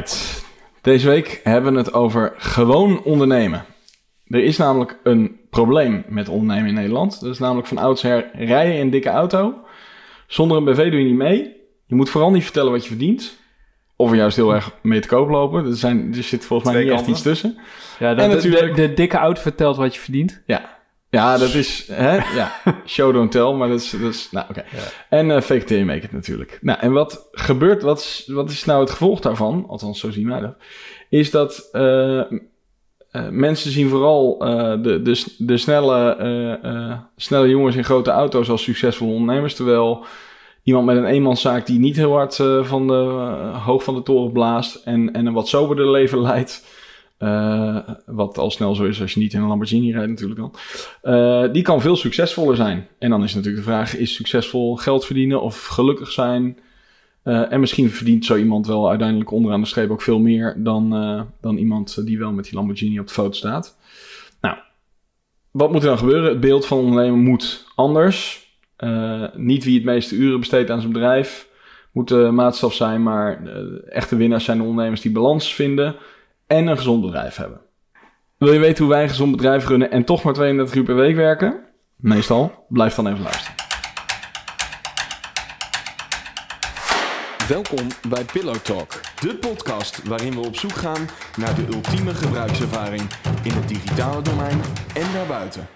Alright. Deze week hebben we het over gewoon ondernemen. Er is namelijk een probleem met ondernemen in Nederland. Dat is namelijk van oudsher rijden in een dikke auto. Zonder een BV doe je niet mee. Je moet vooral niet vertellen wat je verdient. Of er juist heel erg mee te koop lopen. Er, zijn, er zit volgens mij Twee niet echt kanten. iets tussen. Ja, En de, de, natuurlijk- de, de dikke auto vertelt wat je verdient. Ja, ja dat is... Hè? Ja, show don't tell, maar dat is... Dat is nou, oké. En eh fake it till you make it natuurlijk. Nou, en wat gebeurt... Wat is, wat is nou het gevolg daarvan? Althans, zo zien wij dat. Is dat... eh, eh, mensen zien vooral eh, de, de, de snelle, snelle jongens in grote auto's als succesvolle ondernemers. Terwijl iemand met een eenmanszaak die niet heel hard van de, hoog van de toren blaast en, en een wat soberder leven leidt. Eh, wat al snel zo is als je niet in een Lamborghini rijdt natuurlijk dan. eh, die kan veel succesvoller zijn. En dan is natuurlijk de vraag, is succesvol geld verdienen of gelukkig zijn? Eh, en misschien verdient zo iemand wel uiteindelijk onderaan de streep ook veel meer dan, dan iemand die wel met die Lamborghini op de foto staat. Nou, wat moet er dan gebeuren? Het beeld van ondernemen moet anders. Niet wie het meeste uren besteedt aan zijn bedrijf moet de maatstaf zijn, maar de echte winnaars zijn de ondernemers die balans vinden en een gezond bedrijf hebben. Wil je weten hoe wij een gezond bedrijf runnen en toch maar 32 uur per week werken? Meestal. Blijf dan even luisteren. Welkom bij Pillow Talk, de podcast waarin we op zoek gaan naar de ultieme gebruikservaring in het digitale domein en daarbuiten.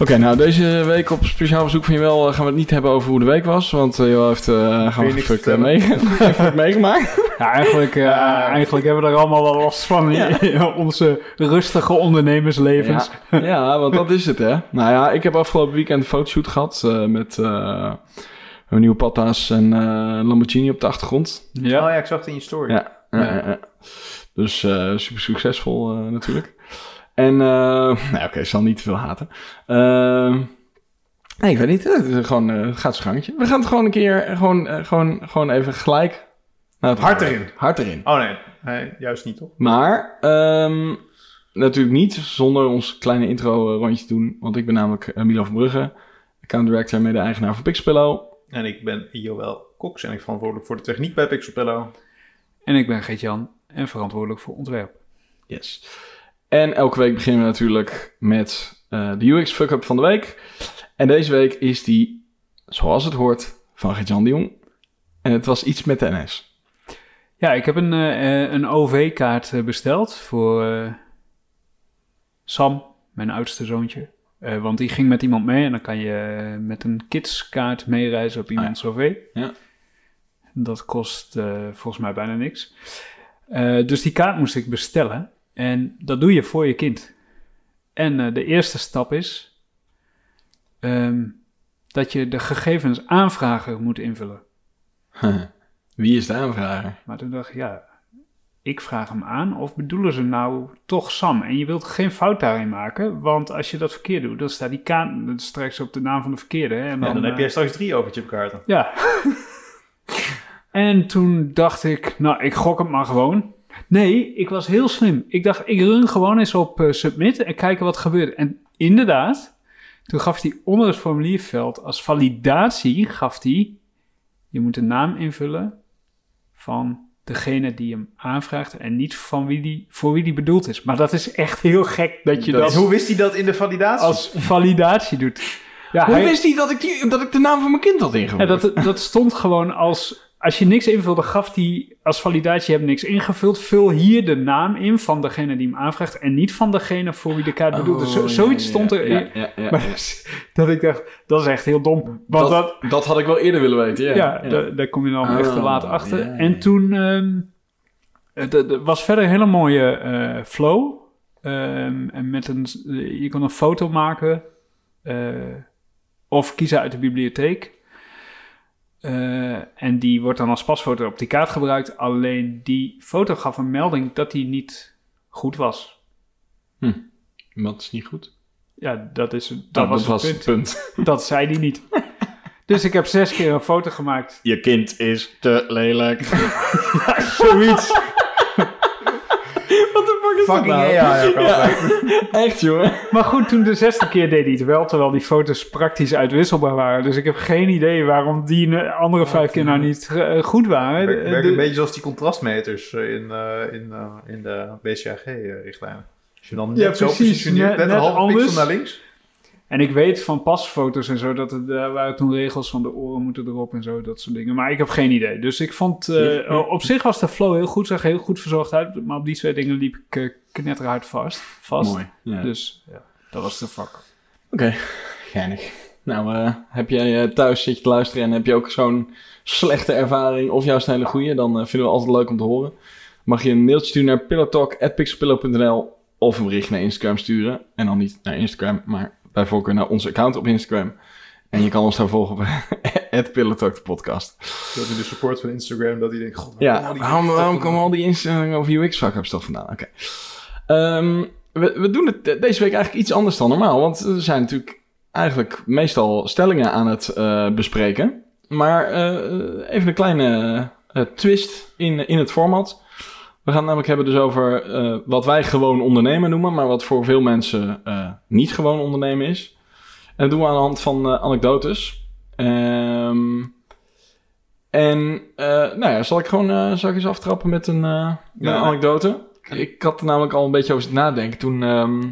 Oké, nou deze week op speciaal verzoek van Jawel eh, gaan we het niet hebben over hoe de week was. Want uh, heeft eh gewoon fuck, vertellen? mee, heeft het meegemaakt. Ja, eigenlijk, eh, eigenlijk hebben we er allemaal wel last van in onze rustige ondernemerslevens. Ja, ja, want dat is het hè. Nou ja, ik heb afgelopen weekend een fotoshoot gehad eh, met eh een nieuwe patta's en eh, Lamborghini op de achtergrond. Ja. Oh ja, ik zag het in je story. Ja, ja, ja, ja. Dus eh, super succesvol eh, natuurlijk. En, eh nou oké, zal niet te veel haten. Eh, nee, ik weet niet. Het, is gewoon, eh, het gaat zijn gangetje. We gaan het gewoon een keer, eh, gewoon, gewoon, gewoon even gelijk... naar het Hard erin. Hard erin. Oh nee. nee, juist niet toch? Maar ehm, natuurlijk niet zonder ons kleine intro rondje te doen. Want ik ben namelijk Milo van Brugge, account director en mede-eigenaar van Pixpillow. En ik ben Joël Cox en ik verantwoordelijk voor de techniek bij Pixelpillow. En ik ben Geert-Jan en verantwoordelijk voor ontwerp. Yes. En elke week beginnen we natuurlijk met eh, de UX fuck-up van de week. En deze week is die, zoals het hoort, van Gert-Jan de Jong. En het was iets met de NS. Ja, ik heb een, eh, een OV-kaart eh, besteld voor Sam, mijn oudste zoontje. Want die ging met iemand mee en dan kan je met een kidskaart meereizen op iemands OV. Ja. Dat kost volgens mij bijna niks. Dus die kaart moest ik bestellen. En dat doe je voor je kind. En eh, de eerste stap is ehm, dat je de gegevens aanvrager moet invullen. Wie is de aanvrager? Maar toen dacht ik, ja, ik vraag hem aan of bedoelen ze nou toch Sam? En je wilt geen fout daarin maken, want als je dat verkeerd doet, dan staat die kaart dan straks op de naam van de verkeerde. Hè? En En dan heb eh, jij straks drie overchipkaarten. Ja. en toen dacht ik, nou, ik gok het maar gewoon. Nee, ik was heel slim. Ik dacht, ik run gewoon eens op eh, submit en kijken wat er gebeurt. En inderdaad, toen gaf hij onder het formulierveld als validatie, gaf hij, je moet de naam invullen van degene die hem aanvraagt en niet van wie die, voor wie die bedoeld is. Maar dat is echt heel gek dat je Dat dat, hoe wist hij dat in de validatie? als validatie doet. Ja, Hoe hij- wist hij dat ik, die, dat ik de naam van mijn kind had ingevuld? ja, dat, dat stond gewoon als... Als je niks invulde, gaf hij als validatie... Je hebt niks ingevuld. Vul hier de naam in van degene die hem aanvraagt... en niet van degene voor wie de kaart bedoeld is. Zo, Oh, zoiets ja, stond er. Ja, ja, ja, Maar dat, is- dat ik dacht, dat is echt heel dom. Want dat, dat, dat had ik wel eerder willen weten, ja. ja, Daar, daar kom je dan echt te Oh, laat achter. En toen... ehm, het, het was verder een hele mooie eh, flow. Ehm, en met een, je kon een foto maken... eh, of kiezen uit de bibliotheek. Eh, en die wordt dan als pasfoto op die kaart gebruikt. Alleen die foto gaf een melding dat die niet goed was. Wat is niet goed? Ja, dat, is, dat Dat, was, het punt. punt. Dat zei die niet. dus ik heb zes keer een foto gemaakt. Je kind is te lelijk. Zoiets. Fucking nou? AI ook altijd. Echt, jongen. Maar goed, toen de zesde keer deed hij het wel, terwijl die foto's praktisch uitwisselbaar waren. Dus ik heb geen idee waarom die de andere vijf keer nou niet eh, goed waren. Werkt de- een beetje zoals die contrastmeters eh, in, eh, in, eh, in de BCAG-richtlijnen. Als je dan net Ja, zo precies, positioneert, net- net, net een halve anders. pixel naar links. En ik weet van pasfoto's en zo, dat er, daar waren toen regels van de oren moeten erop en zo, dat soort dingen. Maar ik heb geen idee. Dus ik vond, eh, op zich was de flow heel goed, zag heel goed verzorgd uit. Maar op die twee dingen liep ik uh, knetterhard vast. vast. Mooi. Ja. Dus ja, dat was de vak. Oké, geinig. Nou, eh, heb jij eh, thuis zit je te luisteren en heb je ook zo'n slechte ervaring of juist een hele goede, dan eh, vinden we altijd leuk om te horen. Mag je een mailtje sturen naar pillowtalk.pixelpillow.nl of een bericht naar Instagram sturen. En dan niet naar Instagram, maar bij voorkeur naar onze account op Instagram. En je kan ons daar volgen op @pillowtalk de podcast. Dat in de support van Instagram, dat hij denkt, god, Ja, die waarom, waarom komen al die instellingen over UX fuck-ups toch vandaan? Oké. Ehm, we, we doen het de- deze week eigenlijk iets anders dan normaal. Want we zijn natuurlijk eigenlijk meestal stellingen aan het eh, bespreken. Maar eh, even een kleine eh, twist in, in het format. We gaan het namelijk hebben dus over eh, wat wij gewoon ondernemen noemen. Maar wat voor veel mensen eh, niet gewoon ondernemen is. En dat doen we aan de hand van eh, anekdotes. Ehm en nou ja, zal ik gewoon zal ik eens aftrappen met een, met Ja. een anekdote? Ik had er namelijk al een beetje over zitten nadenken. Toen, ehm,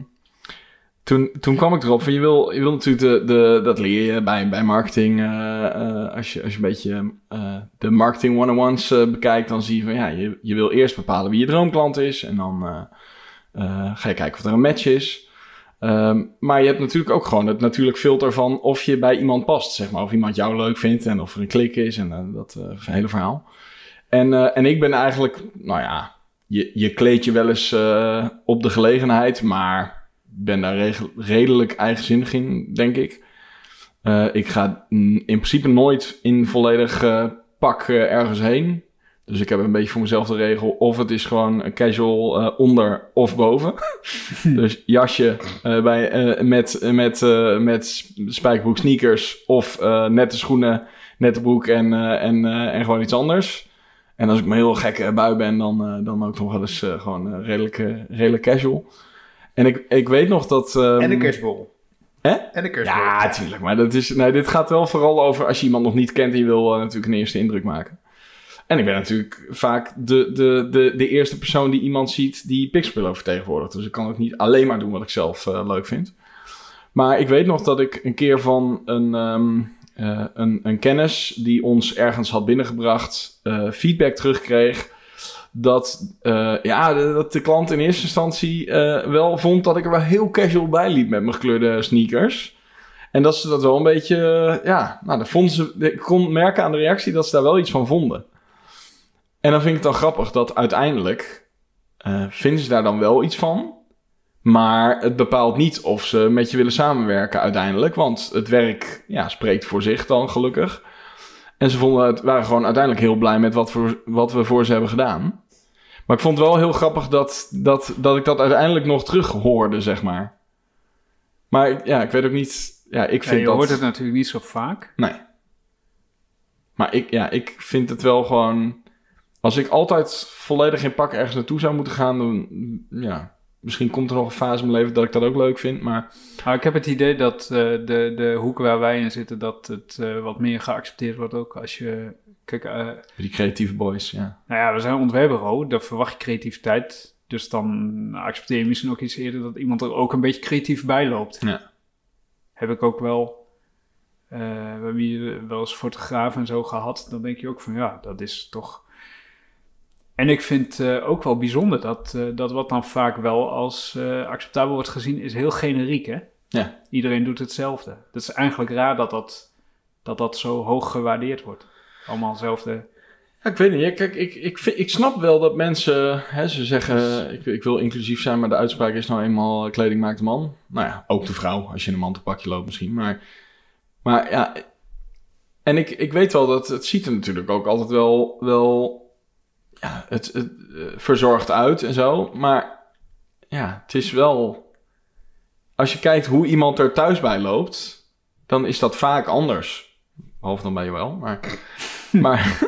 toen, toen kwam ik erop van je wil, je wil natuurlijk de, de, dat leer je bij, bij marketing. eh, eh, als, je, als je een beetje eh, de marketing one-on-ones bekijkt, dan zie je van ja, je, je wil eerst bepalen wie je droomklant is. En dan ga je kijken of er een match is. Ehm, maar je hebt natuurlijk ook gewoon het natuurlijk filter van of je bij iemand past, zeg maar. Of iemand jou leuk vindt en of er een klik is en dat hele verhaal. En, en ik ben eigenlijk, nou ja, je, je kleed je wel eens op de gelegenheid, maar ben daar redelijk eigenzinnig in, denk ik. Eh, ik ga in principe nooit in volledig pak eh, ergens heen. Dus ik heb een beetje voor mezelf de regel, of het is gewoon casual eh, onder of boven. dus jasje bij, met, met, met spijkerbroek sneakers of nette schoenen, nette broek en, en, en gewoon iets anders. En als ik me heel gekke bui ben, dan, dan ook nog wel eens gewoon redelijk, redelijk casual. En ik, ik weet nog dat... ehm, En een kerstbol. Hè? En een kerstbol. ja, tuurlijk. Maar dat is, nee, dit gaat wel vooral over als je iemand nog niet kent en je wil eh, natuurlijk een eerste indruk maken. En ik ben natuurlijk vaak de, de, de, de eerste persoon die iemand ziet die Pixpillow vertegenwoordigt. Dus ik kan ook niet alleen maar doen wat ik zelf eh, leuk vind. Maar ik weet nog dat ik een keer van een, ehm, eh, een, een kennis die ons ergens had binnengebracht, feedback terugkreeg. Dat, eh, ja, dat de klant in eerste instantie eh, wel vond dat ik er wel heel casual bij liep met mijn gekleurde sneakers. En dat ze dat wel een beetje, eh, ja, nou, dat vonden ze, ik kon merken aan de reactie dat ze daar wel iets van vonden. En dan vind ik het dan grappig dat uiteindelijk vinden ze daar dan wel iets van. Maar het bepaalt niet of ze met je willen samenwerken uiteindelijk. Want het werk ja, spreekt voor zich dan gelukkig. En ze vonden het, waren gewoon uiteindelijk heel blij met wat, voor, wat we voor ze hebben gedaan. Maar ik vond het wel heel grappig dat, dat, dat ik dat uiteindelijk nog terug hoorde, zeg maar. Maar ja, ik weet ook niet. Ja, ik Ja, vind je dat. hoort het natuurlijk niet zo vaak. Nee. Maar ik, ja, ik vind het wel gewoon. Als ik altijd volledig in pak ergens naartoe zou moeten gaan, dan. Ja, misschien komt er nog een fase in mijn leven dat ik dat ook leuk vind. Maar Maar ik heb het idee dat eh, de, de hoek waar wij in zitten, dat het eh, wat meer geaccepteerd wordt ook als je... Kijk, eh, die creatieve boys, ja. nou ja, we zijn ontwerpbureau, daar verwacht je creativiteit. Dus dan accepteer je misschien ook iets eerder dat iemand er ook een beetje creatief bij loopt. Ja. Heb ik ook wel... we hebben hier wel eens fotografen en zo gehad. Dan denk je ook van ja, dat is toch... En ik vind eh, ook wel bijzonder dat, eh, dat wat dan vaak wel als eh, acceptabel wordt gezien, is heel generiek, hè? Ja. Iedereen doet hetzelfde. Dat is eigenlijk raar dat dat, dat, dat zo hoog gewaardeerd wordt. Allemaal hetzelfde. Ja, ik weet niet. Kijk, ik, ik, vind- ik snap wel dat mensen, hè, ze zeggen, ik, ik wil inclusief zijn, maar de uitspraak is nou eenmaal, kleding maakt de man. Nou ja, ook de vrouw, als je in een mantelpakje loopt misschien. Maar, maar ja, en ik, ik weet wel dat het ziet er natuurlijk ook altijd wel, wel ja, het, het eh, verzorgd uit en zo. Maar ja, het is wel, als je kijkt hoe iemand er thuis bij loopt, dan is dat vaak anders. Behalve dan bij je wel, maar... Maar,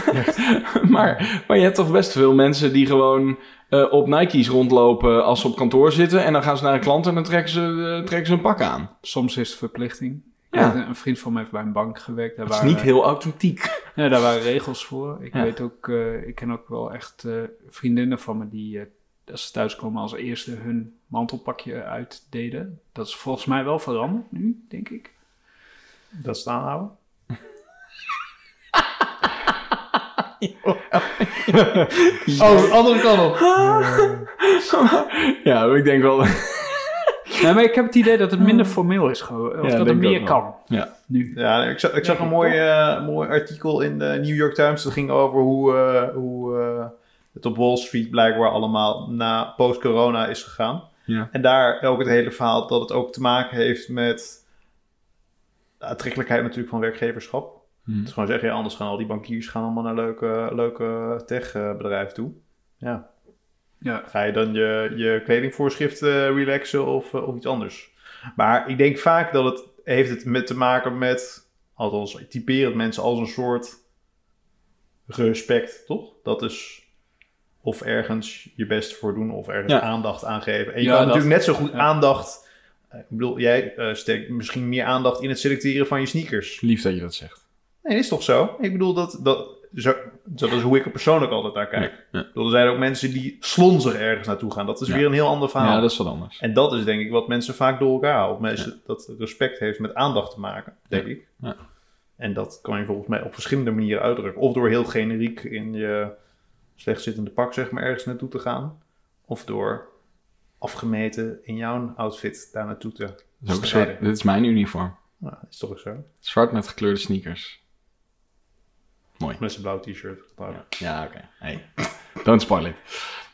maar, maar je hebt toch best veel mensen die gewoon eh, op Nike's rondlopen als ze op kantoor zitten. En dan gaan ze naar een klant en dan trekken ze, eh, trekken ze een pak aan. Soms is het verplichting. Ja. Een vriend van mij heeft bij een bank gewerkt. Daar Dat is waren, niet heel authentiek. Ja, daar waren regels voor. Ik Ja. weet ook, eh, ik ken ook wel echt eh, vriendinnen van me die, eh, als ze thuis komen, als eerste hun mantelpakje uitdeden. Dat is volgens mij wel veranderd nu, denk ik. Dat staan houden. Oh, andere kant op. ja, ik denk wel. Nee, maar ik heb het idee dat het minder formeel is geworden. Of Ja, dat er meer kan. Ja. Nu. Ja, ik zag, ik zag een mooi, eh, mooi artikel in de New York Times. Dat ging over hoe, eh, hoe eh, het op Wall Street blijkbaar allemaal na post-corona is gegaan. Ja. En daar ook het hele verhaal dat het ook te maken heeft met de aantrekkelijkheid natuurlijk van werkgeverschap. Hm. Het is gewoon zeggen, ja, anders gaan al die bankiers gaan allemaal naar leuke, leuke tech-bedrijven toe. Ja, Ja. ga je dan je, je kledingvoorschriften relaxen of, eh, of iets anders? Maar ik denk vaak dat het heeft het met te maken met, althans, het mensen als een soort respect, toch? Dat is of ergens je best voor doen of ergens Ja. aandacht aan geven. En je Ja, kan dat- natuurlijk net zo goed ja. aandacht... eh, Ik bedoel, jij eh, steekt misschien meer aandacht in het selecteren van je sneakers. Lief dat je dat zegt. Nee, dat is toch zo? Ik bedoel, dat, dat, zo, dat is hoe ik er persoonlijk altijd naar kijk. Ja. Er zijn ook mensen die slonzig ergens naartoe gaan. Dat is Ja. weer een heel ander verhaal. Ja, dat is wat anders. En dat is denk ik wat mensen vaak door elkaar halen. Mensen, Dat respect heeft met aandacht te maken, denk ik. Ja. En dat kan je volgens mij op verschillende manieren uitdrukken. Of door heel generiek in je slecht zittende pak zeg maar ergens naartoe te gaan. Of door afgemeten in jouw outfit daar naartoe te is soort, dit is mijn uniform. Nou, dat is toch ook zo. Zwart met gekleurde sneakers. Mooi. Met zijn blauw t-shirt. Ja, ja oké. Hey. Don't spoil it.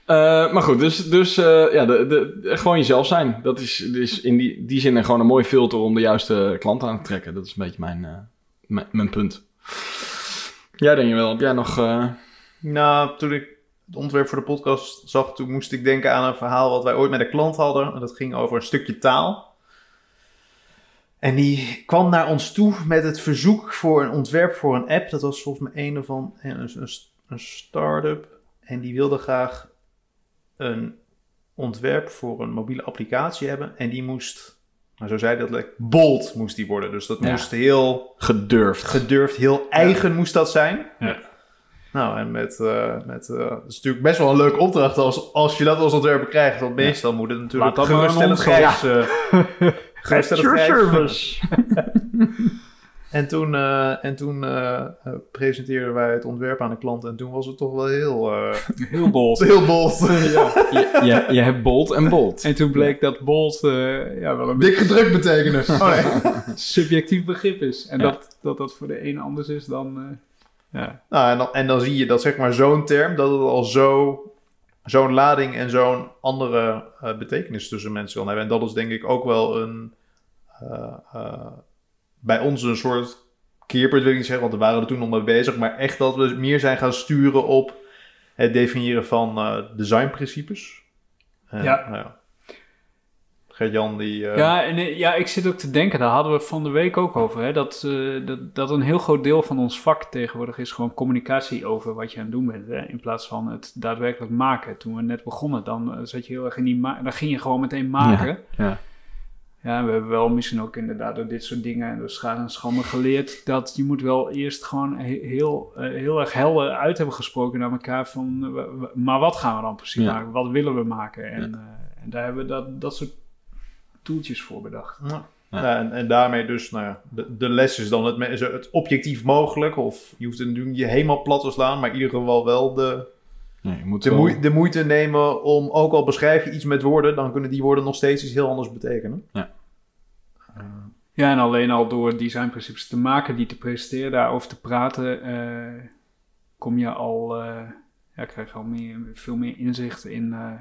Eh, maar goed, dus, dus eh, ja, de, de, gewoon jezelf zijn. Dat is, is in die, die zin gewoon een mooi filter om de juiste klant aan te trekken. Dat is een beetje mijn, eh, mijn, punt. Ja, Daniel, heb jij nog... eh, Nou, toen ik het ontwerp voor de podcast zag, toen moest ik denken aan een verhaal wat wij ooit met een klant hadden. En dat ging over een stukje taal. En die kwam naar ons toe met het verzoek voor een ontwerp voor een app. Dat was volgens mij een van een, een, een start-up. En die wilde graag een ontwerp voor een mobiele applicatie hebben. En die moest, nou zo zei dat, like, bold moest die worden. Dus dat Ja. moest heel gedurfd. gedurfd, heel eigen moest dat zijn. Ja. Nou, en met, eh met eh, dat is natuurlijk best wel een leuke opdracht als, als je dat als ontwerper krijgt. Want meestal moet het natuurlijk geruststellend ons eh, geruststellend grijs. En toen, eh, en toen eh, eh, presenteerden wij het ontwerp aan de klant. En toen was het toch wel heel, eh, Heel bold. heel bold. je, je, je hebt bold en bold. En toen bleek dat bold ja, wel een Dik gedrukt betekenen. Oh nee. subjectief begrip is. En Ja. dat, dat dat voor de een anders is dan... eh, ja. Nou, en dan, en dan zie je dat zeg maar zo'n term, dat het al zo, zo'n lading en zo'n andere eh, betekenis tussen mensen kan hebben. En dat is denk ik ook wel een, eh, eh, bij ons een soort keerpunt, wil ik niet zeggen, want we waren er toen nog mee bezig. Maar echt dat we meer zijn gaan sturen op het definiëren van designprincipes. Ja. nou ja. Gert-Jan die... eh, Ja, en, eh, ja, ik zit ook te denken, daar hadden we het van de week ook over, hè, dat, eh, dat, dat een heel groot deel van ons vak tegenwoordig is gewoon communicatie over wat je aan het doen bent, hè, in plaats van het daadwerkelijk maken. Toen we net begonnen, dan zat je heel erg in die ma- dan ging je gewoon meteen maken. Ja. Ja, we hebben wel misschien ook inderdaad door dit soort dingen en door schade en schande geleerd dat je moet wel eerst gewoon he- heel, heel erg helder uit hebben gesproken naar elkaar van, maar wat gaan we dan precies Ja. maken? Wat willen we maken? En, eh, en daar hebben we dat, dat soort toeltjes voor bedacht. Ja. Ja. Ja, en, en daarmee dus, nou ja, de, de les is dan het, het objectief mogelijk. Of je hoeft het natuurlijk niet helemaal plat te slaan, maar in ieder geval wel de, Nee, je moet de, wel- moe- de moeite nemen om, ook al beschrijf je iets met woorden, dan kunnen die woorden nog steeds iets heel anders betekenen. Ja, en alleen al door designprincipes te maken, die te presenteren, daarover te praten, eh, kom je al, eh, ja, krijg je al meer, veel meer inzicht in eh,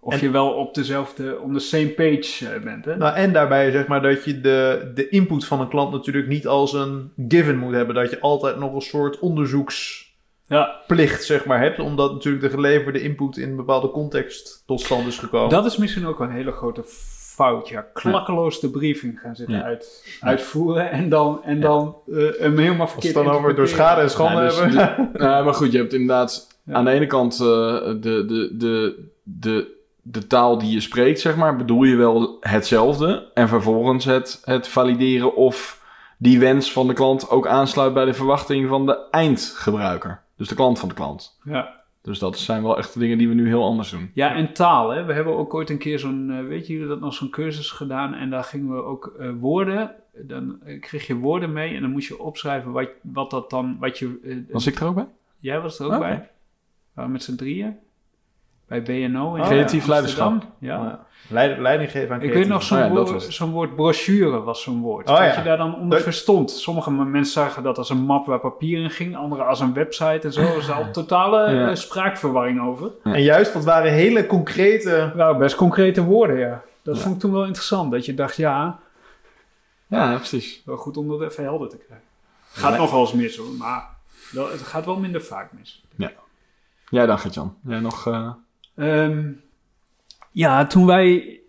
of En- je wel op dezelfde, on the same page eh, bent. Hè? Nou, en daarbij zeg maar dat je de, de input van een klant natuurlijk niet als een given moet hebben. Dat je altijd nog een soort onderzoeksplicht ja, zeg maar hebt, omdat natuurlijk de geleverde input in een bepaalde context tot stand is gekomen. dat is misschien ook wel een hele grote fout. Ja, klakkeloos de briefing gaan zitten Ja. uit, uitvoeren en dan, en dan eh, hem helemaal Als we verkeerd het dan over door schade en schande Ja, dus- hebben. Nou, maar goed, je hebt inderdaad Ja. aan de ene kant eh, de, de, de, de, de taal die je spreekt, zeg maar, bedoel je wel hetzelfde. En vervolgens het, het valideren of die wens van de klant ook aansluit bij de verwachting van de eindgebruiker. Dus de klant van de klant. Ja. Dus dat zijn wel echt de dingen die we nu heel anders doen. Ja, en taal. Hè. We hebben ook ooit een keer zo'n, eh, weet jullie dat nog, zo'n cursus gedaan. En daar gingen we ook eh, woorden, dan eh, kreeg je woorden mee. En dan moest je opschrijven wat, wat dat dan, wat je... Was ik er ook bij? Jij was er ook Oké. bij. We waren met z'n drieën. Bij BNO in Oh, Creatief leiderschap. Ja. Ja. Leid- leiding geven aan Ik weet nog zo'n Oh ja, woord, zo'n brochure was zo'n woord. Oh dat ja. je daar dan onder Dat- verstond. Sommige mensen zagen dat als een map waar papier in ging. Anderen als een website en zo. Er was al totale Ja. eh, spraakverwarring over. En juist, dat waren hele concrete... Nou, best concrete woorden, ja. Dat Ja. vond ik toen wel interessant. Dat je dacht, ja, Ja, precies. wel goed om dat even helder te krijgen. Gaat nog wel eens mis hoor, maar wel, het gaat wel minder vaak mis. Jij dan, Gert-Jan. Jij nog... eh, Ehm, ja, toen wij,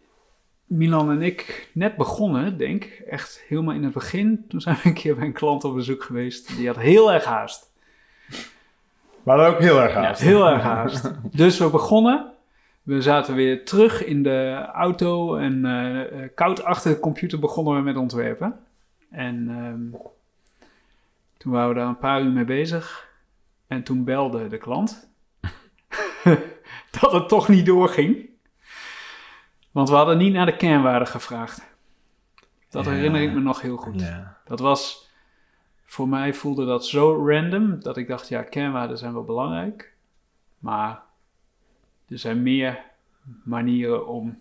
Milan en ik, net begonnen, denk ik, echt helemaal in het begin, toen zijn we een keer bij een klant op bezoek geweest. Die had heel erg haast. Maar ook heel erg gaaf. Heel erg haast. Dus we begonnen. We zaten weer terug in de auto en eh, eh, koud achter de computer begonnen we met ontwerpen. En ehm, toen waren we daar een paar uur mee bezig. En toen belde de klant dat het toch niet doorging. Want we hadden niet naar de kernwaarden gevraagd. Dat Ja. herinner ik me nog heel goed. ja. Dat was, voor mij voelde dat zo random dat ik dacht, ja, kernwaarden zijn wel belangrijk. Maar er zijn meer manieren om,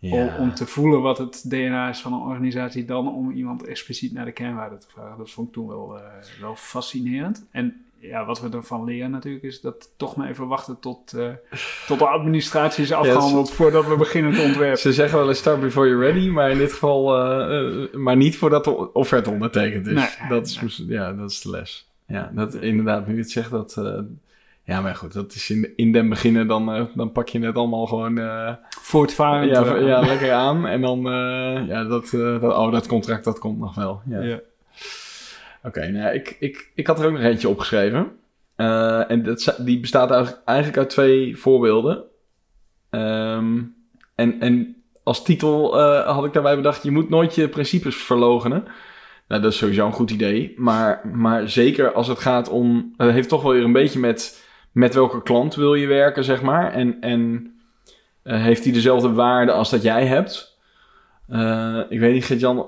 om, om te voelen wat het DNA is van een organisatie dan om iemand expliciet naar de kernwaarden te vragen. Dat vond ik toen wel, eh, wel fascinerend. En ja, wat we ervan leren natuurlijk is dat toch maar even wachten tot, eh, tot de administratie is afgehandeld voordat we beginnen te ontwerpen. Ze zeggen wel eens start before you're ready, maar in dit geval, eh, eh, maar niet voordat de offerte ondertekend is. Nee, dat, is ja, dat is de les. Ja, dat, inderdaad, nu je het zegt, dat, ja, maar goed, dat is in, in den beginnen, dan, dan pak je het allemaal gewoon, Voortvarend. ja, ja, lekker aan. En dan, ja, dat, dat, oh, dat contract, dat komt nog wel. Ja. ja. Oké, nou, ik, ik, ik had er ook nog eentje opgeschreven. Eh, en dat, die bestaat eigenlijk- uit twee voorbeelden. Ehm, en, en als titel eh, had ik daarbij bedacht: je moet nooit je principes verlogenen. Nou, dat is sowieso een goed idee. Maar, maar zeker als het gaat om. Het heeft toch wel weer een beetje met. met welke klant wil je werken, zeg maar. En, en eh, heeft die dezelfde waarde als dat jij hebt? Ik weet niet, Gert-Jan.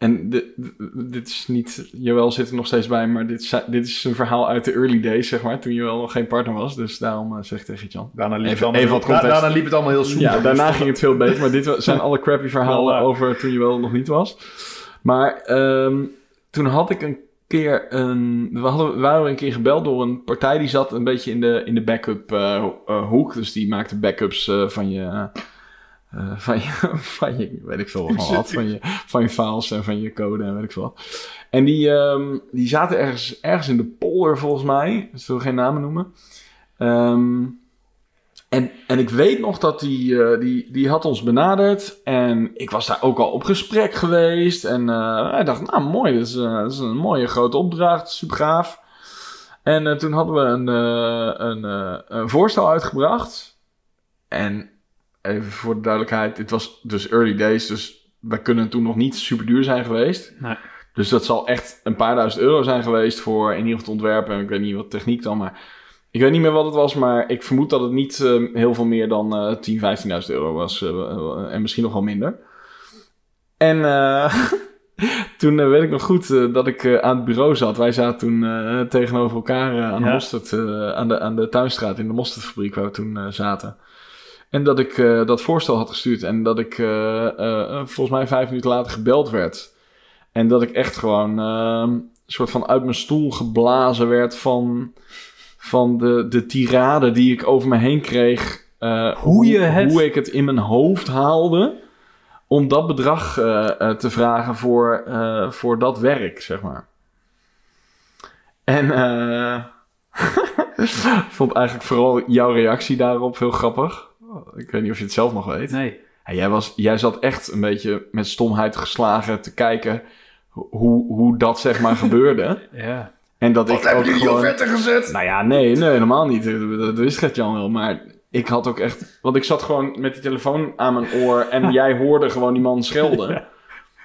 En di- di- dit is niet. Jawel zit er nog steeds bij, maar dit is, dit is een verhaal uit de early days, zeg maar. Toen je wel nog geen partner was. Dus daarom eh, zeg ik tegen Gert-Jan. Daarna liep, Even- het allemaal, da- daarna liep het allemaal heel soepel. Ja, daarna ging het veel beter, maar dit zijn alle crappy verhalen over toen je wel nog niet was. Maar ehm, toen had ik een keer een. We hadden, we waren een keer gebeld door een partij die zat een beetje in de, in de backup eh, eh, hoek. Dus die maakte backups van je. Eh, van je, van je, weet ik veel wat, van, wat van, je, van je files en van je code en weet ik veel wat. En die, ehm, die zaten ergens, ergens in de polder volgens mij. Dus ik wil geen namen noemen. Ehm, en, en ik weet nog dat die, eh, die, die had ons benaderd. En ik was daar ook al op gesprek geweest. En hij dacht, nou mooi, dat is, dat is een mooie grote opdracht, super gaaf. En toen hadden we een, een, een voorstel uitgebracht. En even voor de duidelijkheid, dit was dus early days, dus wij kunnen toen nog niet super duur zijn geweest. Nee. Dus dat zal echt een paar duizend euro zijn geweest voor in ieder geval het ontwerpen. En ik weet niet wat techniek dan, maar ik weet niet meer wat het was, maar ik vermoed dat het niet eh, heel veel meer dan eh 10.000, 15.000 euro was. eh, en misschien nog wel minder. En eh, toen eh, weet ik nog goed eh, dat ik eh, aan het bureau zat. Wij zaten toen eh, tegenover elkaar eh, aan, de mosterd, eh, aan, de, aan de tuinstraat in de mosterdfabriek waar we toen eh, zaten. En dat ik eh, dat voorstel had gestuurd en dat ik eh, eh, volgens mij vijf minuten later gebeld werd. En dat ik echt gewoon eh, een soort van uit mijn stoel geblazen werd van, van de, de tirade die ik over me heen kreeg. Hoe je het- hoe ik het in mijn hoofd haalde om dat bedrag te vragen voor, voor dat werk, zeg maar. En ik vond eigenlijk vooral jouw reactie daarop heel grappig. Ik weet niet of je het zelf nog weet. Nee. Ja, jij, was, jij zat echt een beetje met stomheid geslagen te kijken hoe, hoe dat zeg maar gebeurde. Ja. En dat ik ook gewoon... vette gezet? Nou ja, nee, nee, helemaal niet. Dat, wist Gert-Jan wel. Maar ik had ook echt... Want ik zat gewoon met die telefoon aan mijn oor... en jij hoorde gewoon die man schelden.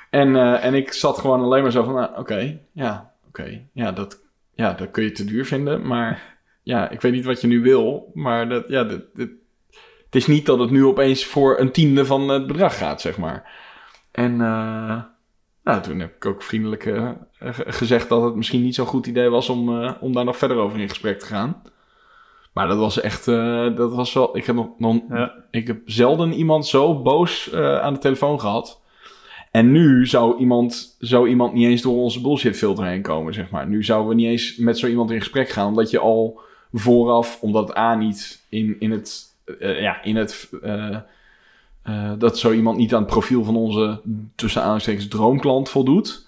En, eh, en ik zat gewoon alleen maar zo van... nou, Oké, ja, oké. Ja, dat, ja, dat kun je te duur vinden. Maar ja, ik weet niet wat je nu wil. Maar dat, ja, dit, dit- het is niet dat het nu opeens voor een tiende van het bedrag gaat, zeg maar. En eh, nou, toen heb ik ook vriendelijk eh, ge- gezegd dat het misschien niet zo'n goed idee was om, eh, om daar nog verder over in gesprek te gaan. Maar dat was echt, dat was wel, ik heb nog, nog Ja. ik heb zelden iemand zo boos aan de telefoon gehad. En nu zou iemand, zou iemand niet eens door onze bullshit filter heen komen, zeg maar. Nu zouden we niet eens met zo iemand in gesprek gaan, omdat je al vooraf, omdat het A niet in, in het, eh, ja, in het, eh, eh, dat zo iemand niet aan het profiel van onze, tussen aanstekens, droomklant voldoet.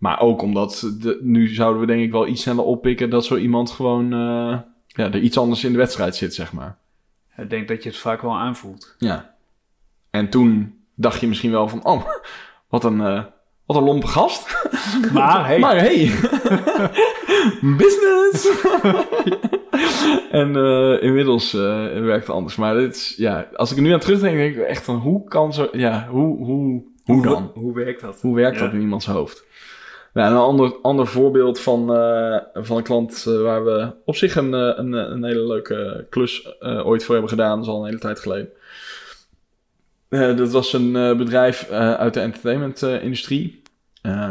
Maar ook omdat, de, nu zouden we denk ik wel iets sneller oppikken dat zo iemand gewoon, eh, ja, er iets anders in de wedstrijd zit, zeg maar. Ik denk dat je het vaak wel aanvoelt. Ja. En toen dacht je misschien wel van, oh, wat een, eh, wat een lompe gast. Maar hey, Maar hey, business. en eh, inmiddels eh, werkt het anders. Maar dit is, ja, als ik er nu aan terugdenk, denk ik echt van, hoe kan zo, ja, hoe, hoe, hoe dan? Hoe werkt dat? Hoe werkt Ja. dat in iemands hoofd? Nou, een ander, ander voorbeeld van, eh, van een klant waar we op zich een, een, een hele leuke klus ooit voor hebben gedaan. Dat is al een hele tijd geleden. Dat was een bedrijf uit de entertainment-industrie.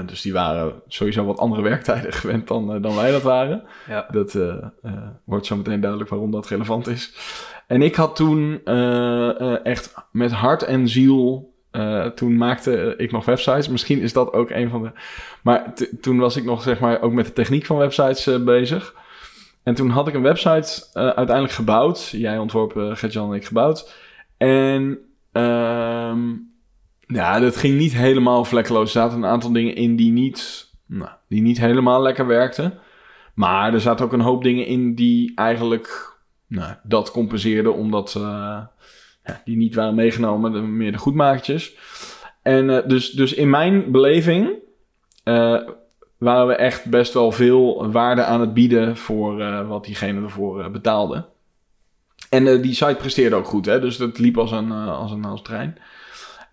Dus die waren sowieso wat andere werktijden gewend dan, eh, dan wij dat waren. Ja. Dat eh, eh, wordt zo meteen duidelijk waarom dat relevant is. En ik had toen eh, eh, echt met hart en ziel. eh, toen maakte ik nog websites. Misschien is dat ook een van de. Maar toen was ik nog, zeg maar, ook met de techniek van websites eh, bezig. En toen had ik een website eh, uiteindelijk gebouwd. Jij ontworpen, Gertjan en ik gebouwd. En ja, dat ging niet helemaal vlekkeloos. Er zaten een aantal dingen in die niet, nou, die niet helemaal lekker werkten. Maar er zaten ook een hoop dingen in die eigenlijk nou, dat compenseerden, omdat eh, ja, die niet waren meegenomen, de, meer de goedmakertjes. En eh, dus, dus in mijn beleving eh, waren we echt best wel veel waarde aan het bieden voor wat diegene ervoor betaalde. En die site presteerde ook goed, hè? dus dat liep als een, als een, als een trein.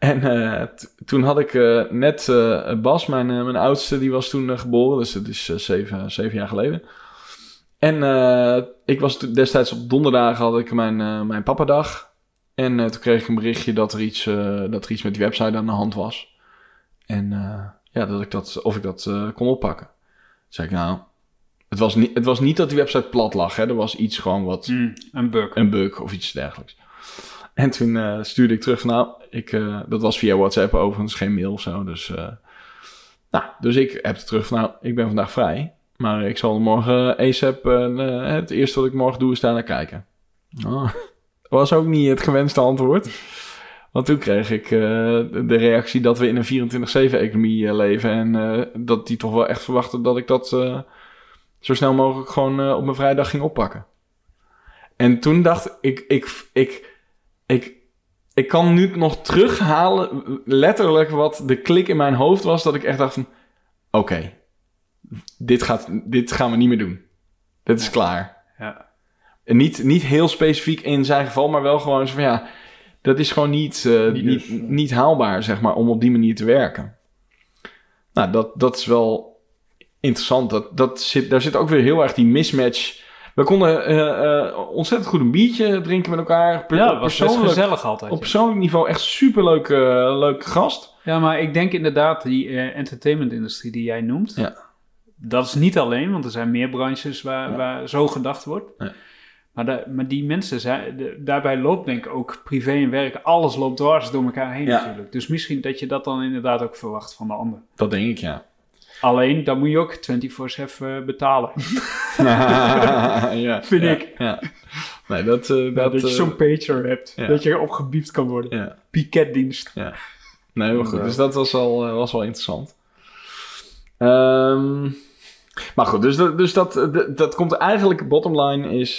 En eh, toen had ik eh, net eh, Bas, mijn, mijn oudste, die was toen geboren. Dus dat is zeven, zeven jaar geleden. En ik was destijds op donderdag had ik mijn, mijn papadag. En toen kreeg ik een berichtje dat er, iets, dat er iets met die website aan de hand was. En ja, dat ik dat, of ik dat kon oppakken. Toen zei ik nou, het was, niet, het was niet dat die website plat lag. Hè? Er was iets gewoon wat Hmm, een bug. een bug of iets dergelijks. En toen eh, stuurde ik terug van, nou, ik, eh, dat was via WhatsApp overigens, geen mail of zo. Dus, eh, nou, dus ik heb terug van, nou, ik ben vandaag vrij. Maar ik zal morgen ASAP, het eerste wat ik morgen doe is daar naar kijken. Oh, dat was ook niet het gewenste antwoord. Want toen kreeg ik de reactie dat we in een 24-7-economie eh, leven. En dat die toch wel echt verwachten dat ik dat zo snel mogelijk gewoon op mijn vrijdag ging oppakken. En toen dacht ik, ik, ik, ik, ik kan nu nog terughalen, letterlijk wat de klik in mijn hoofd was, dat ik echt dacht van, oké, dit, gaat, dit gaan we niet meer doen. Dit is klaar. Ja. En niet, niet heel specifiek in zijn geval, maar wel gewoon zo van, ja, dat is gewoon niet, eh, Niet niet, dus. niet, haalbaar, zeg maar, om op die manier te werken. Nou, dat, dat is wel interessant. Dat, dat zit, daar zit ook weer heel erg die mismatch. We konden eh, eh, ontzettend goed een biertje drinken met elkaar. Per- Ja, was best persoonlijk, gezellig altijd. op persoonlijk niveau echt superleuk uh, leuke gast. Ja, maar ik denk inderdaad, die eh, entertainment-industrie die jij noemt, Ja. dat is niet alleen, want er zijn meer branches waar, Ja. waar zo gedacht wordt. Ja. Maar, da- maar die mensen, zijn, de- daarbij loopt denk ik ook privé en werk, alles loopt dwars door elkaar heen Ja. natuurlijk. Dus misschien dat je dat dan inderdaad ook verwacht van de ander. Dat denk ik, ja. Alleen, dan moet je ook 24-7 betalen. ja Vind ja, ik. Ja. Nee, dat... eh, dat, dat je eh, zo'n pager hebt, ja. dat je opgebiept kan worden. ja. Piketdienst. Nee, maar goed. Dus dat was al, eh, was wel interessant. Ehm, maar goed, dus, dat, dus dat, dat, dat komt eigenlijk... Bottom line is...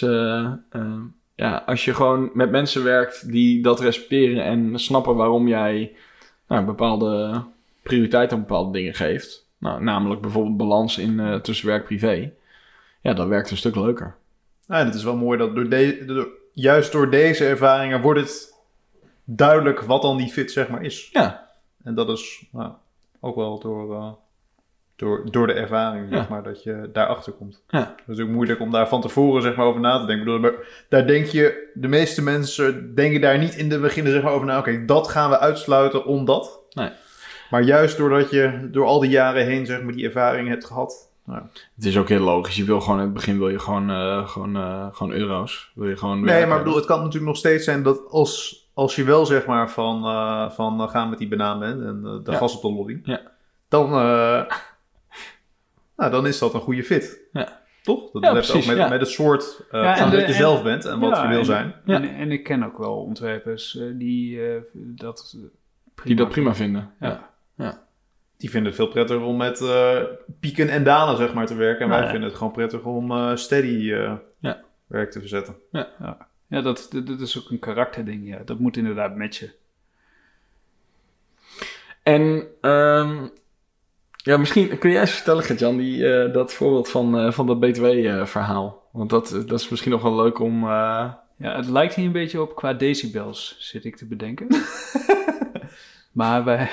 ja, als je gewoon met mensen werkt die dat respecteren... en snappen waarom jij nou, bepaalde prioriteit aan bepaalde dingen geeft... Nou, namelijk bijvoorbeeld balans in, eh, tussen werk en privé... ja, dat werkt een stuk leuker. Ja, en het is wel mooi dat door de, door- juist door deze ervaringen wordt het duidelijk wat dan die fit zeg maar is. Ja, En dat is nou, ook wel door, eh, door, door de ervaring Ja. zeg maar, dat je daarachter komt. Ja. Het is natuurlijk moeilijk om daar van tevoren zeg maar, over na te denken. Ik bedoel, daar denk je, de meeste mensen denken daar niet in de begin zeg maar, over na. Oké, dat gaan we uitsluiten omdat. Nee. Maar juist doordat je door al die jaren heen zeg maar, die ervaring hebt gehad. Nou, het is ook heel logisch. Je wil gewoon in het begin wil je gewoon, eh, gewoon, eh, gewoon euro's. Wil je gewoon Nee, maar ik bedoel, het kan natuurlijk nog steeds zijn dat als, als je wel zeg maar van, eh, van gaan met die banaan bent en de Ja. gas op de lobby, Ja. dan, eh, nou, dan is dat een goede fit. Ja. Toch? Dat Ja, ook met, ja. met het soort eh, Ja, en van de- dat je en- zelf bent en wat je wil en- zijn. Ja. En, en ik ken ook wel ontwerpers die eh, dat prima Die dat prima vinden. Ja. Ja. Die vinden het veel prettiger om met eh, pieken en dalen zeg maar te werken. En Ja, wij ja. vinden het gewoon prettig om eh, steady eh, Ja. werk te verzetten. Ja, dat, dat, dat is ook een karakterding. Ja. Dat moet inderdaad matchen. En ehm, ja, misschien kun jij eens vertellen, Gert-Jan, die, eh, dat voorbeeld van, eh, van dat BTW-verhaal. Want dat, dat is misschien nog wel leuk om... eh, Ja, het lijkt hier een beetje op qua decibels, zit ik te bedenken. maar wij,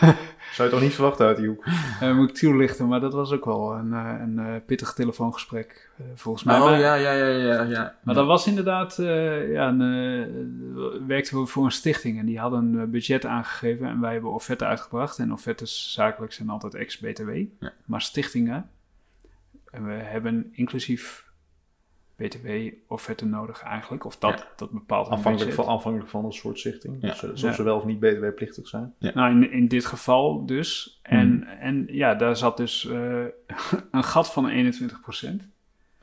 Zou je toch niet verwachten uit die hoek? eh, moet ik toelichten, maar dat was ook wel een, eh, een eh, pittig telefoongesprek, volgens mij. oh, maar, ja, ja, ja, ja, ja. maar dat was inderdaad, eh ja, een, eh, werkten we voor een stichting en die hadden een budget aangegeven en wij hebben offerten uitgebracht. En offertes zakelijk zijn altijd ex-BTW, Ja. maar stichtingen, en we hebben inclusief BTW-offerte nodig eigenlijk, of dat, Ja. dat bepaalt een Afhankelijk van, afhankelijk van het soort stichting. Ja. Dus, eh, Ja. of ze wel of niet btw-plichtig zijn. Nou, in, in dit geval dus. En, Hmm. en ja, daar zat dus eh, een gat van 21%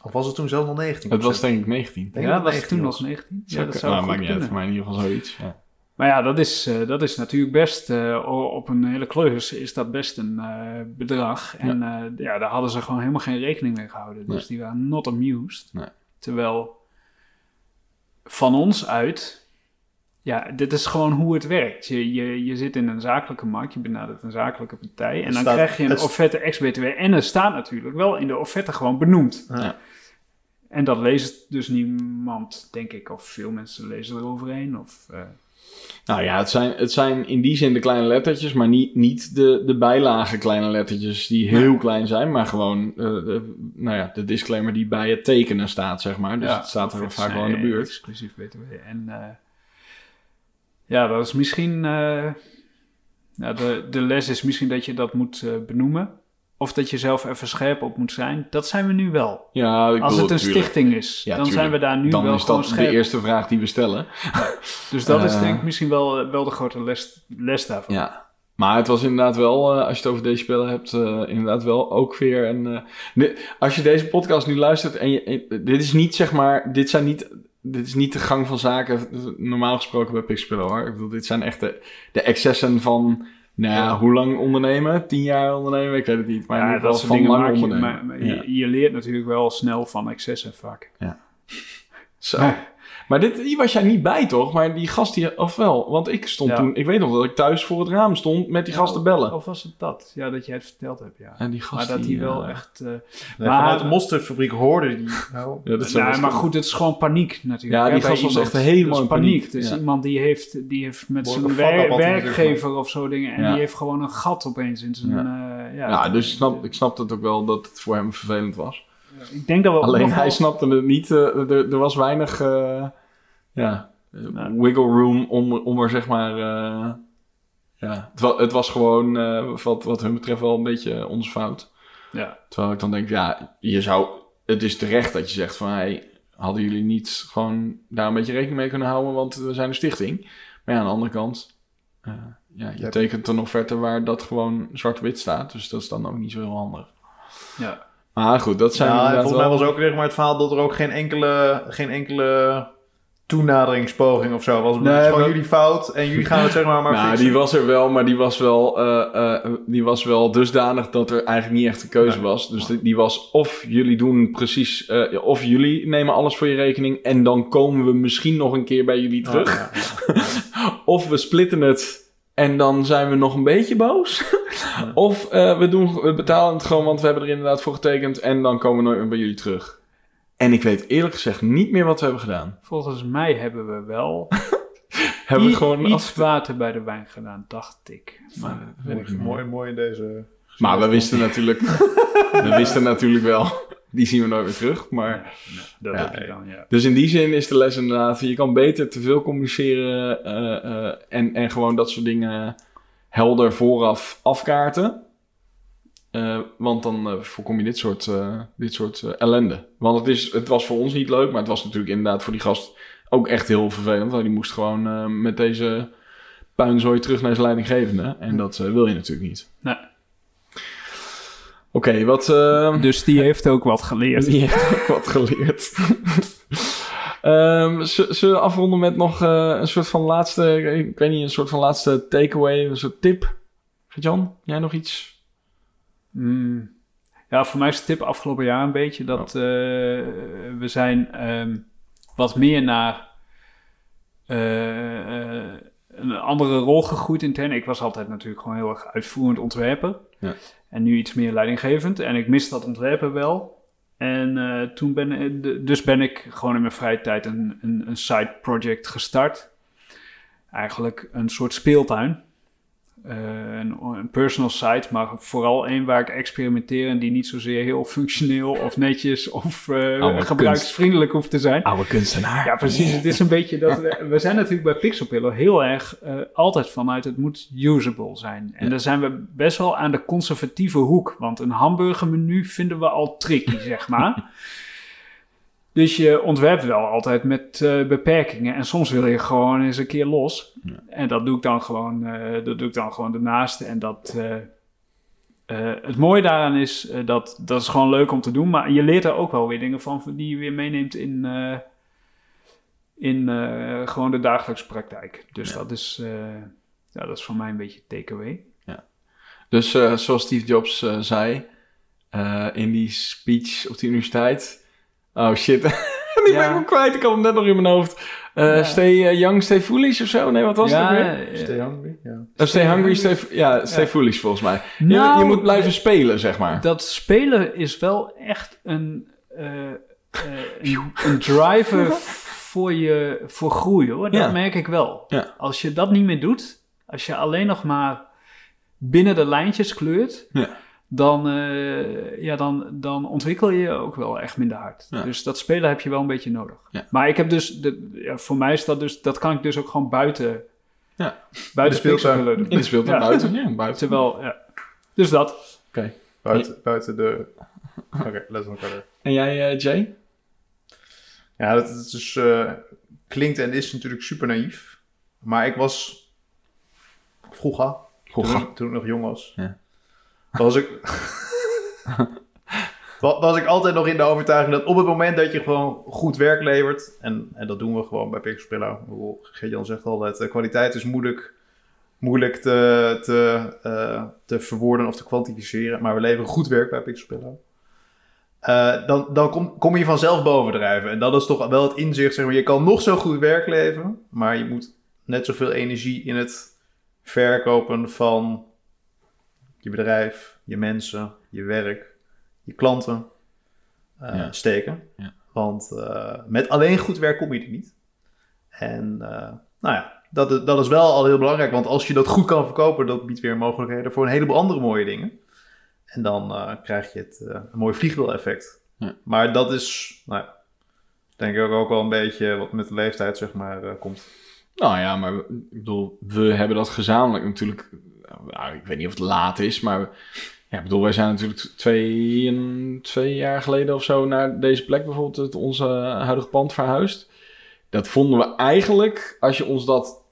Of was het toen zelfs nog 19%? Het was denk ik 19. denk Ja, dat was toen 19 nog was. 19? Ja, dat zou nou, goed maakt niet uit, mij in ieder geval zoiets. Ja. Maar ja, dat is, eh, dat is natuurlijk best, eh, op een hele klus is dat best een eh, bedrag. En eh, ja, daar hadden ze gewoon helemaal geen rekening mee gehouden. Dus Nee. die waren not amused. Nee. Terwijl van ons uit, ja, dit is gewoon hoe het werkt. Je, je, je zit in een zakelijke markt, je benadert een zakelijke partij. En dan staat- krijg je een het- offerte ex-BTW. En er staat natuurlijk wel in de offerte gewoon benoemd. Ja. En dat leest dus niemand, denk ik. Of veel mensen lezen eroverheen. Of, eh, Nou ja, het zijn, het zijn in die zin de kleine lettertjes, maar niet, niet de, de bijlage kleine lettertjes die heel klein zijn, maar gewoon eh, de, nou ja, de disclaimer die bij het tekenen staat, zeg maar. Dus het staat er vaak wel in de buurt. Exclusief BTW. En eh, ja, dat is misschien... eh, ja, de, de les is misschien dat je dat moet eh, benoemen. Of dat je zelf even scherp op moet zijn. Dat zijn we nu wel. Ja, ik Als bedoel, het een tuurlijk. stichting is, Ja, dan tuurlijk. zijn we daar nu Dan wel is gewoon dat de scherp. eerste vraag die we stellen. Dus dat is Eh, denk ik misschien wel, wel de grote les, les daarvan. Ja. Maar het was inderdaad wel, eh, als je het over deze spellen hebt, eh, inderdaad wel ook weer een... eh, als je deze podcast nu luistert en je... en- dit is niet, zeg maar, dit zijn niet... Dit is niet de gang van zaken, normaal gesproken bij Pixpillow hoor. Ik bedoel, dit zijn echt de, de excessen van, nou ja, Ja. hoe lang ondernemen? Tien jaar ondernemen? Ik weet het niet. Maar Ja, dat soort dingen lang maak je, ondernemen. maar, maar Ja. je, je leert natuurlijk wel snel van excessen vaak. Zo. Maar dit, hier was jij niet bij, toch? Maar die gast hier, of wel? Want ik stond Ja. toen, ik weet nog dat ik thuis voor het raam stond met die gast te bellen. Of was het dat? Ja, dat jij het verteld hebt, ja. En die gast maar dat hij wel eh, echt... eh, Nee, Maar- vanuit de mosterdfabriek hoorde die. Nou, Ja, dat nou, best maar goed, het is gewoon paniek natuurlijk. Ja, die gast was echt helemaal Dat is in paniek. paniek, Dus ja. iemand die heeft, die heeft met zijn wer- werkgever of zo dingen... en Ja. die heeft gewoon een gat opeens in zijn... eh, ja, Ja, dus ik snap, ik snap het ook wel dat het voor hem vervelend was. Ik denk dat we ook Alleen nog hij wel- snapte het niet. eh, er, er was weinig eh, ja, eh, Nou. wiggle room om, om er zeg maar... eh, ja, het, wa- het was gewoon eh, wat, wat hun betreft wel een beetje onze fout. Ja, Terwijl ik dan denk, ja, je zou... Het is terecht dat je zegt van... Hey, hadden jullie niet gewoon daar een beetje rekening mee kunnen houden? Want we zijn een stichting. Maar ja, aan de andere kant... eh, ja, je Ja. tekent een offerte waar dat gewoon zwart-wit staat. Dus dat is dan ook niet zo heel handig. ja. Maar goed, dat zijn ja, volgens mij wel- was ook zeg maar, het verhaal dat er ook geen enkele, geen enkele toenaderingspoging of zo was. Het is gewoon jullie fout en jullie gaan het zeg maar maar nou, fixen. die was er wel, maar die was wel, eh, eh, die was wel dusdanig dat er eigenlijk niet echt een keuze Nee. was. Dus die, die was of jullie doen precies, eh, of jullie nemen alles voor je rekening en dan komen we misschien nog een keer bij jullie terug. Oh, ja. Of we splitten het En dan zijn we nog een beetje boos. of we, doen, we betalen het gewoon, want we hebben er inderdaad voor getekend. En dan komen we nooit meer bij jullie terug. En ik weet eerlijk gezegd niet meer wat we hebben gedaan. Volgens mij hebben we wel Hebben we gewoon iets af- water bij de wijn gedaan, dacht ik. Maar, dat weet ik. Mooi, mooi in deze... Maar we wisten natuurlijk, we wisten natuurlijk wel, die zien we nooit meer terug. Maar, Dat Ja. heb je dan, ja. dus in die zin is de les inderdaad, je kan beter te veel communiceren eh, eh, en, en gewoon dat soort dingen helder vooraf afkaarten. Eh, want dan eh, voorkom je dit soort, eh, dit soort ellende. Want het, is, het was voor ons niet leuk, maar het was natuurlijk inderdaad voor die gast ook echt heel vervelend. Want die moest gewoon met deze puinzooi terug naar zijn leidinggevende. En dat wil je natuurlijk niet. Nee. Oké, wat... Dus die heeft ook wat geleerd. die heeft ook wat geleerd. Ehm, z- zullen we afronden met nog een soort van laatste... Ik weet niet, een soort van laatste takeaway, een soort tip? Jan, jij nog iets? Mm. Ja, voor mij is de tip afgelopen jaar een beetje dat eh, we zijn ehm, wat meer naar eh, eh, een andere rol gegroeid intern. Ik was altijd natuurlijk gewoon heel erg uitvoerend ontwerper. Ja. En nu iets meer leidinggevend. En ik mis dat ontwerpen wel. En toen ben, dus ben ik gewoon in mijn vrije tijd een, een, een side project gestart. Eigenlijk een soort speeltuin. Eh, een, een personal site, maar vooral één waar ik experimenteer en die niet zozeer heel functioneel of netjes of eh, gebruiksvriendelijk hoeft te zijn. Oude kunstenaar. Ja, precies. Het is een beetje dat we, we zijn natuurlijk bij Pixelpillow heel erg eh, altijd vanuit het moet usable zijn. En Ja. daar zijn we best wel aan de conservatieve hoek, want een hamburgermenu vinden we al tricky, zeg maar. Dus je ontwerpt wel altijd met eh, beperkingen en soms wil je gewoon eens een keer los. Ja. En dat doe ik dan gewoon, eh, dat doe ik dan gewoon ernaast. En dat, eh, het mooie daaraan is dat dat is gewoon leuk om te doen, maar je leert er ook wel weer dingen van die je weer meeneemt in, in gewoon de dagelijkse praktijk. Dus Ja. dat, is, ja, dat is voor mij een beetje takeaway. Dus eh, zoals Steve Jobs zei in die speech op de universiteit. Oh shit, ik ben Ja. hem kwijt. Ik had hem net nog in mijn hoofd. Eh, Ja. Stay eh, young, stay foolish of zo? Nee, wat was het ook weer? eh, Stay hungry, ja. Eh, stay hungry, stay, ja, stay Ja. foolish volgens mij. Je- Nou, je, moet blijven spelen, zeg maar. Dat spelen is wel echt een, een, een driver voor, je, voor groei hoor. Dat Ja. merk ik wel. Ja. Als je dat niet meer doet, als je alleen nog maar binnen de lijntjes kleurt, Ja. Dan, eh, ja, dan, dan ontwikkel je je ook wel echt minder hard. Ja. Dus dat spelen heb je wel een beetje nodig. Ja. Maar ik heb dus, de, ja, voor mij is dat dus, dat kan ik dus ook gewoon buiten, Ja. buiten De speeltuin. In de speeltuin Ja. buiten. Ja, buiten. Terwijl, ja. Dus dat. Buiten, buiten de... Oké, let's on verder. En jij, eh, Jay? Ja, dat, dat is, eh, klinkt en is natuurlijk super naïef. Maar ik was vroeger, Vroeger. Toen, toen ik nog jong was, Ja. Was ik... wa- was ik altijd nog in de overtuiging dat op het moment dat je gewoon goed werk levert... en, en dat doen we gewoon bij bedoel, Geert-Jan zegt altijd, eh, kwaliteit is moeilijk, moeilijk te, te, eh, te verwoorden of te kwantificeren. Maar we leveren goed werk bij Pixelpillow. Eh, dan dan kom, kom je vanzelf bovendrijven. En dat is toch wel het inzicht. Zeg maar, je kan nog zo goed werk leveren, maar je moet net zoveel energie in het verkopen van je bedrijf, je mensen, je werk, je klanten eh, Ja. steken. Ja. Want eh, met alleen goed werk kom je er niet. En eh, nou ja, dat, is- dat is wel al heel belangrijk. Want als je dat goed kan verkopen, dat biedt weer mogelijkheden voor een heleboel andere mooie dingen. En dan krijg je het een mooi vliegwiel-effect. Ja. Maar dat is, nou ja, denk ik ook wel een beetje wat met de leeftijd, zeg maar, komt. Nou ja, maar ik bedoel, we hebben dat gezamenlijk natuurlijk. Nou, ik weet niet of het laat is, maar. Ja, ik bedoel, wij zijn natuurlijk twee, twee jaar geleden of zo naar deze plek, bijvoorbeeld het, onze huidige pand verhuisd. Dat vonden we eigenlijk, als je ons dat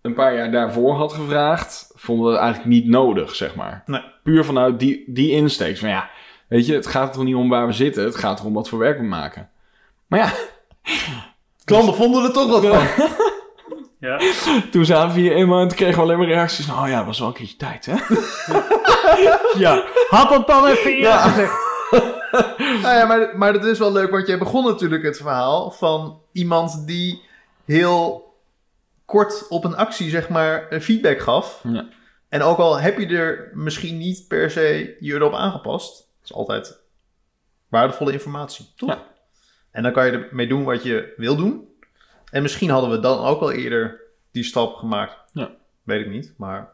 een paar jaar daarvoor had gevraagd, vonden we het eigenlijk niet nodig, zeg maar. Nee. Puur vanuit die, die insteek. Van ja, weet je, het gaat er toch niet om waar we zitten, het gaat erom wat voor werk we maken. Maar ja, Klanten vonden er toch wat van. Ja. toen zaten we hier eenmaal en toen kregen we alleen maar reacties. Nou ja, dat was wel een keertje tijd, hè? ja. Had dat dan even eerder gezegd. nou ja, maar, maar dat is wel leuk, want jij begon natuurlijk het verhaal van iemand die heel kort op een actie, zeg maar, een feedback gaf. Ja. En ook al heb je er misschien niet per se je erop aangepast, dat is altijd waardevolle informatie, toch? Ja. En dan kan je ermee doen wat je wil doen. En misschien hadden we dan ook al eerder die stap gemaakt. Ja. Weet ik niet, maar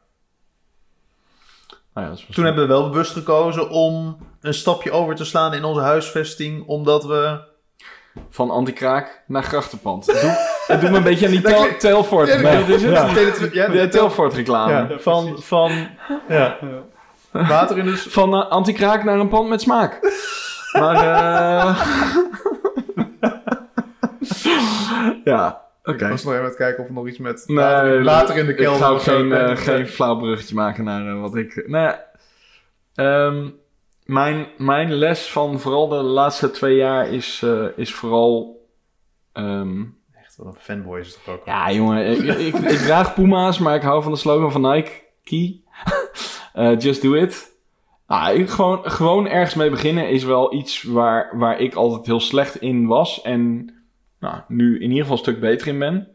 Nou ja, dat is toen hebben we wel bewust gekozen om een stapje over te slaan in onze huisvesting, omdat we... Van anti-kraak naar grachtenpand. Het doet, het doet me een beetje aan die tel, Telfort. Ja, dat is het. Ja, De Telfort reclame. ja, van, van ja. water in de... s- Van eh, anti-kraak naar een pand met smaak. Maar, eh ja, oké. Ik was nog even aan het kijken of er nog iets met Nee, water in de Ik kelder ga ook of zo. geen, eh, geen flauw bruggetje maken naar eh, wat ik... Nou mijn, mijn les van vooral de laatste twee jaar is, eh, is vooral... ehm, Echt wel een fanboy is het ook. ja, jongen, ik, ik, ik draag Puma's, maar ik hou van de slogan van Nike. Key. Just do it. Ah, ik, gewoon, gewoon ergens mee beginnen is wel iets waar, waar ik altijd heel slecht in was. En nou, nu in ieder geval een stuk beter in ben.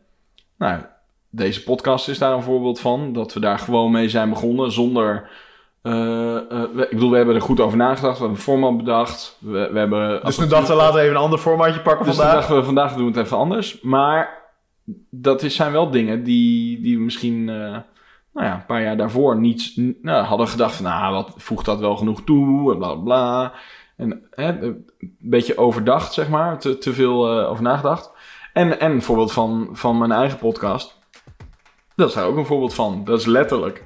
Nou, deze podcast is daar een voorbeeld van. Dat we daar gewoon mee zijn begonnen zonder... eh, eh, we- ik bedoel, we hebben er goed over nagedacht. We hebben een format bedacht. We, we hebben Dus toen dachten we laten we even een ander formatje pakken dus vandaag. dachten we, vandaag doen we het even anders. Maar dat is, zijn wel dingen die, die we misschien eh, nou ja, een paar jaar daarvoor niet nou, hadden gedacht van... Nou, wat voegt dat wel genoeg toe en bla bla bla. En een beetje overdacht, zeg maar. Te, veel eh, over nagedacht. En, en een voorbeeld van, van mijn eigen podcast. Dat is daar ook een voorbeeld van. Dat is letterlijk...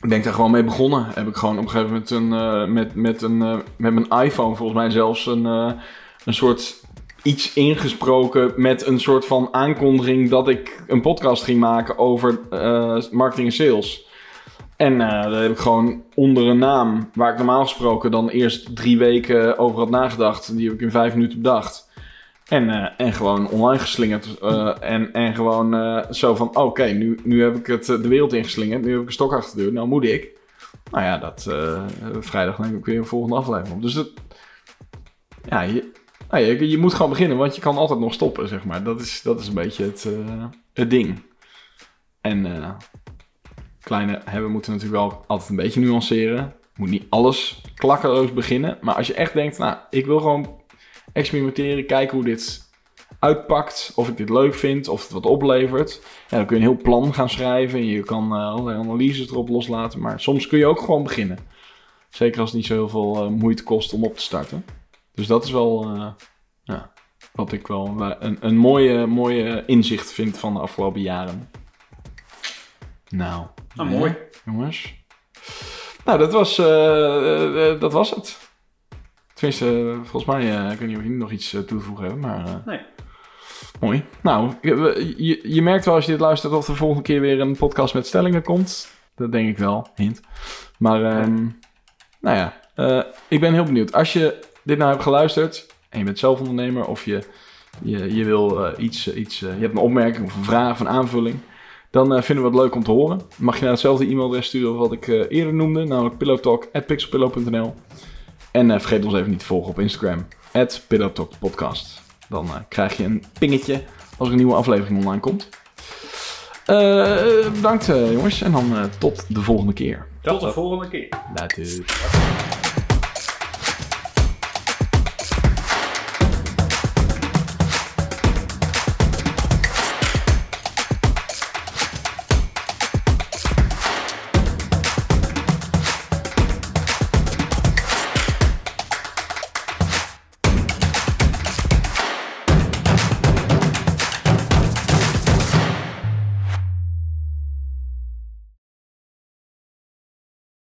Ik ben daar gewoon mee begonnen. Heb ik gewoon op een gegeven moment een, eh, met, met, een, eh, met mijn iPhone volgens mij zelfs een, een soort iets ingesproken met een soort van aankondiging dat ik een podcast ging maken over marketing en sales. En eh daar heb ik gewoon onder een naam, waar ik normaal gesproken dan eerst drie weken over had nagedacht, die heb ik in vijf minuten bedacht. En, eh, en gewoon online geslingerd. eh, en, en gewoon zo van: oké, nu, nu heb ik het de wereld ingeslingerd. Nu heb ik een stok achter de deur. Nou moet ik. Nou ja, dat, vrijdag neem ik weer een volgende aflevering op. Dus dat, ja, je, nou, je, je moet gewoon beginnen, want je kan altijd nog stoppen, zeg maar. Dat is, dat is een beetje het, het ding. En kleine, we moeten natuurlijk wel altijd een beetje nuanceren. Moet niet alles klakkeloos beginnen. Maar als je echt denkt, nou, ik wil gewoon experimenteren, kijken hoe dit uitpakt. Of ik dit leuk vind, of het wat oplevert. Dan kun je een heel plan gaan schrijven. Je kan eh, allerlei analyses erop loslaten. Maar soms kun je ook gewoon beginnen. Zeker als het niet zo heel veel eh, moeite kost om op te starten. Dus dat is wel eh, ja, wat ik wel een, een mooie, mooie inzicht vind van de afgelopen jaren. Nou, hè, mooi. jongens. Nou, dat was, eh, eh, dat was het. Tenminste, eh, volgens mij, eh, ik weet niet of jullie nog iets eh, toe te voegen hebben, maar... eh, Nee. Mooi. Nou, je, je, je merkt wel als je dit luistert of er volgende keer weer een podcast met stellingen komt. Dat denk ik wel, hint. Maar, ehm, nou ja, eh, ik ben heel benieuwd. Als je dit nou hebt geluisterd en je bent zelf ondernemer of je, je, je wil eh, iets, eh, iets eh, je hebt een opmerking of een vraag of een aanvulling, dan eh, vinden we het leuk om te horen. Mag je naar hetzelfde e-mailadres sturen wat ik eh, eerder noemde, namelijk pillowtalk.pixelpillow.nl. En eh, vergeet ons even niet te volgen op Instagram, pillowtalkpodcast. Dan krijg je een pingetje als er een nieuwe aflevering online komt. Bedankt jongens en dan tot de volgende keer. Tot de volgende keer. Later.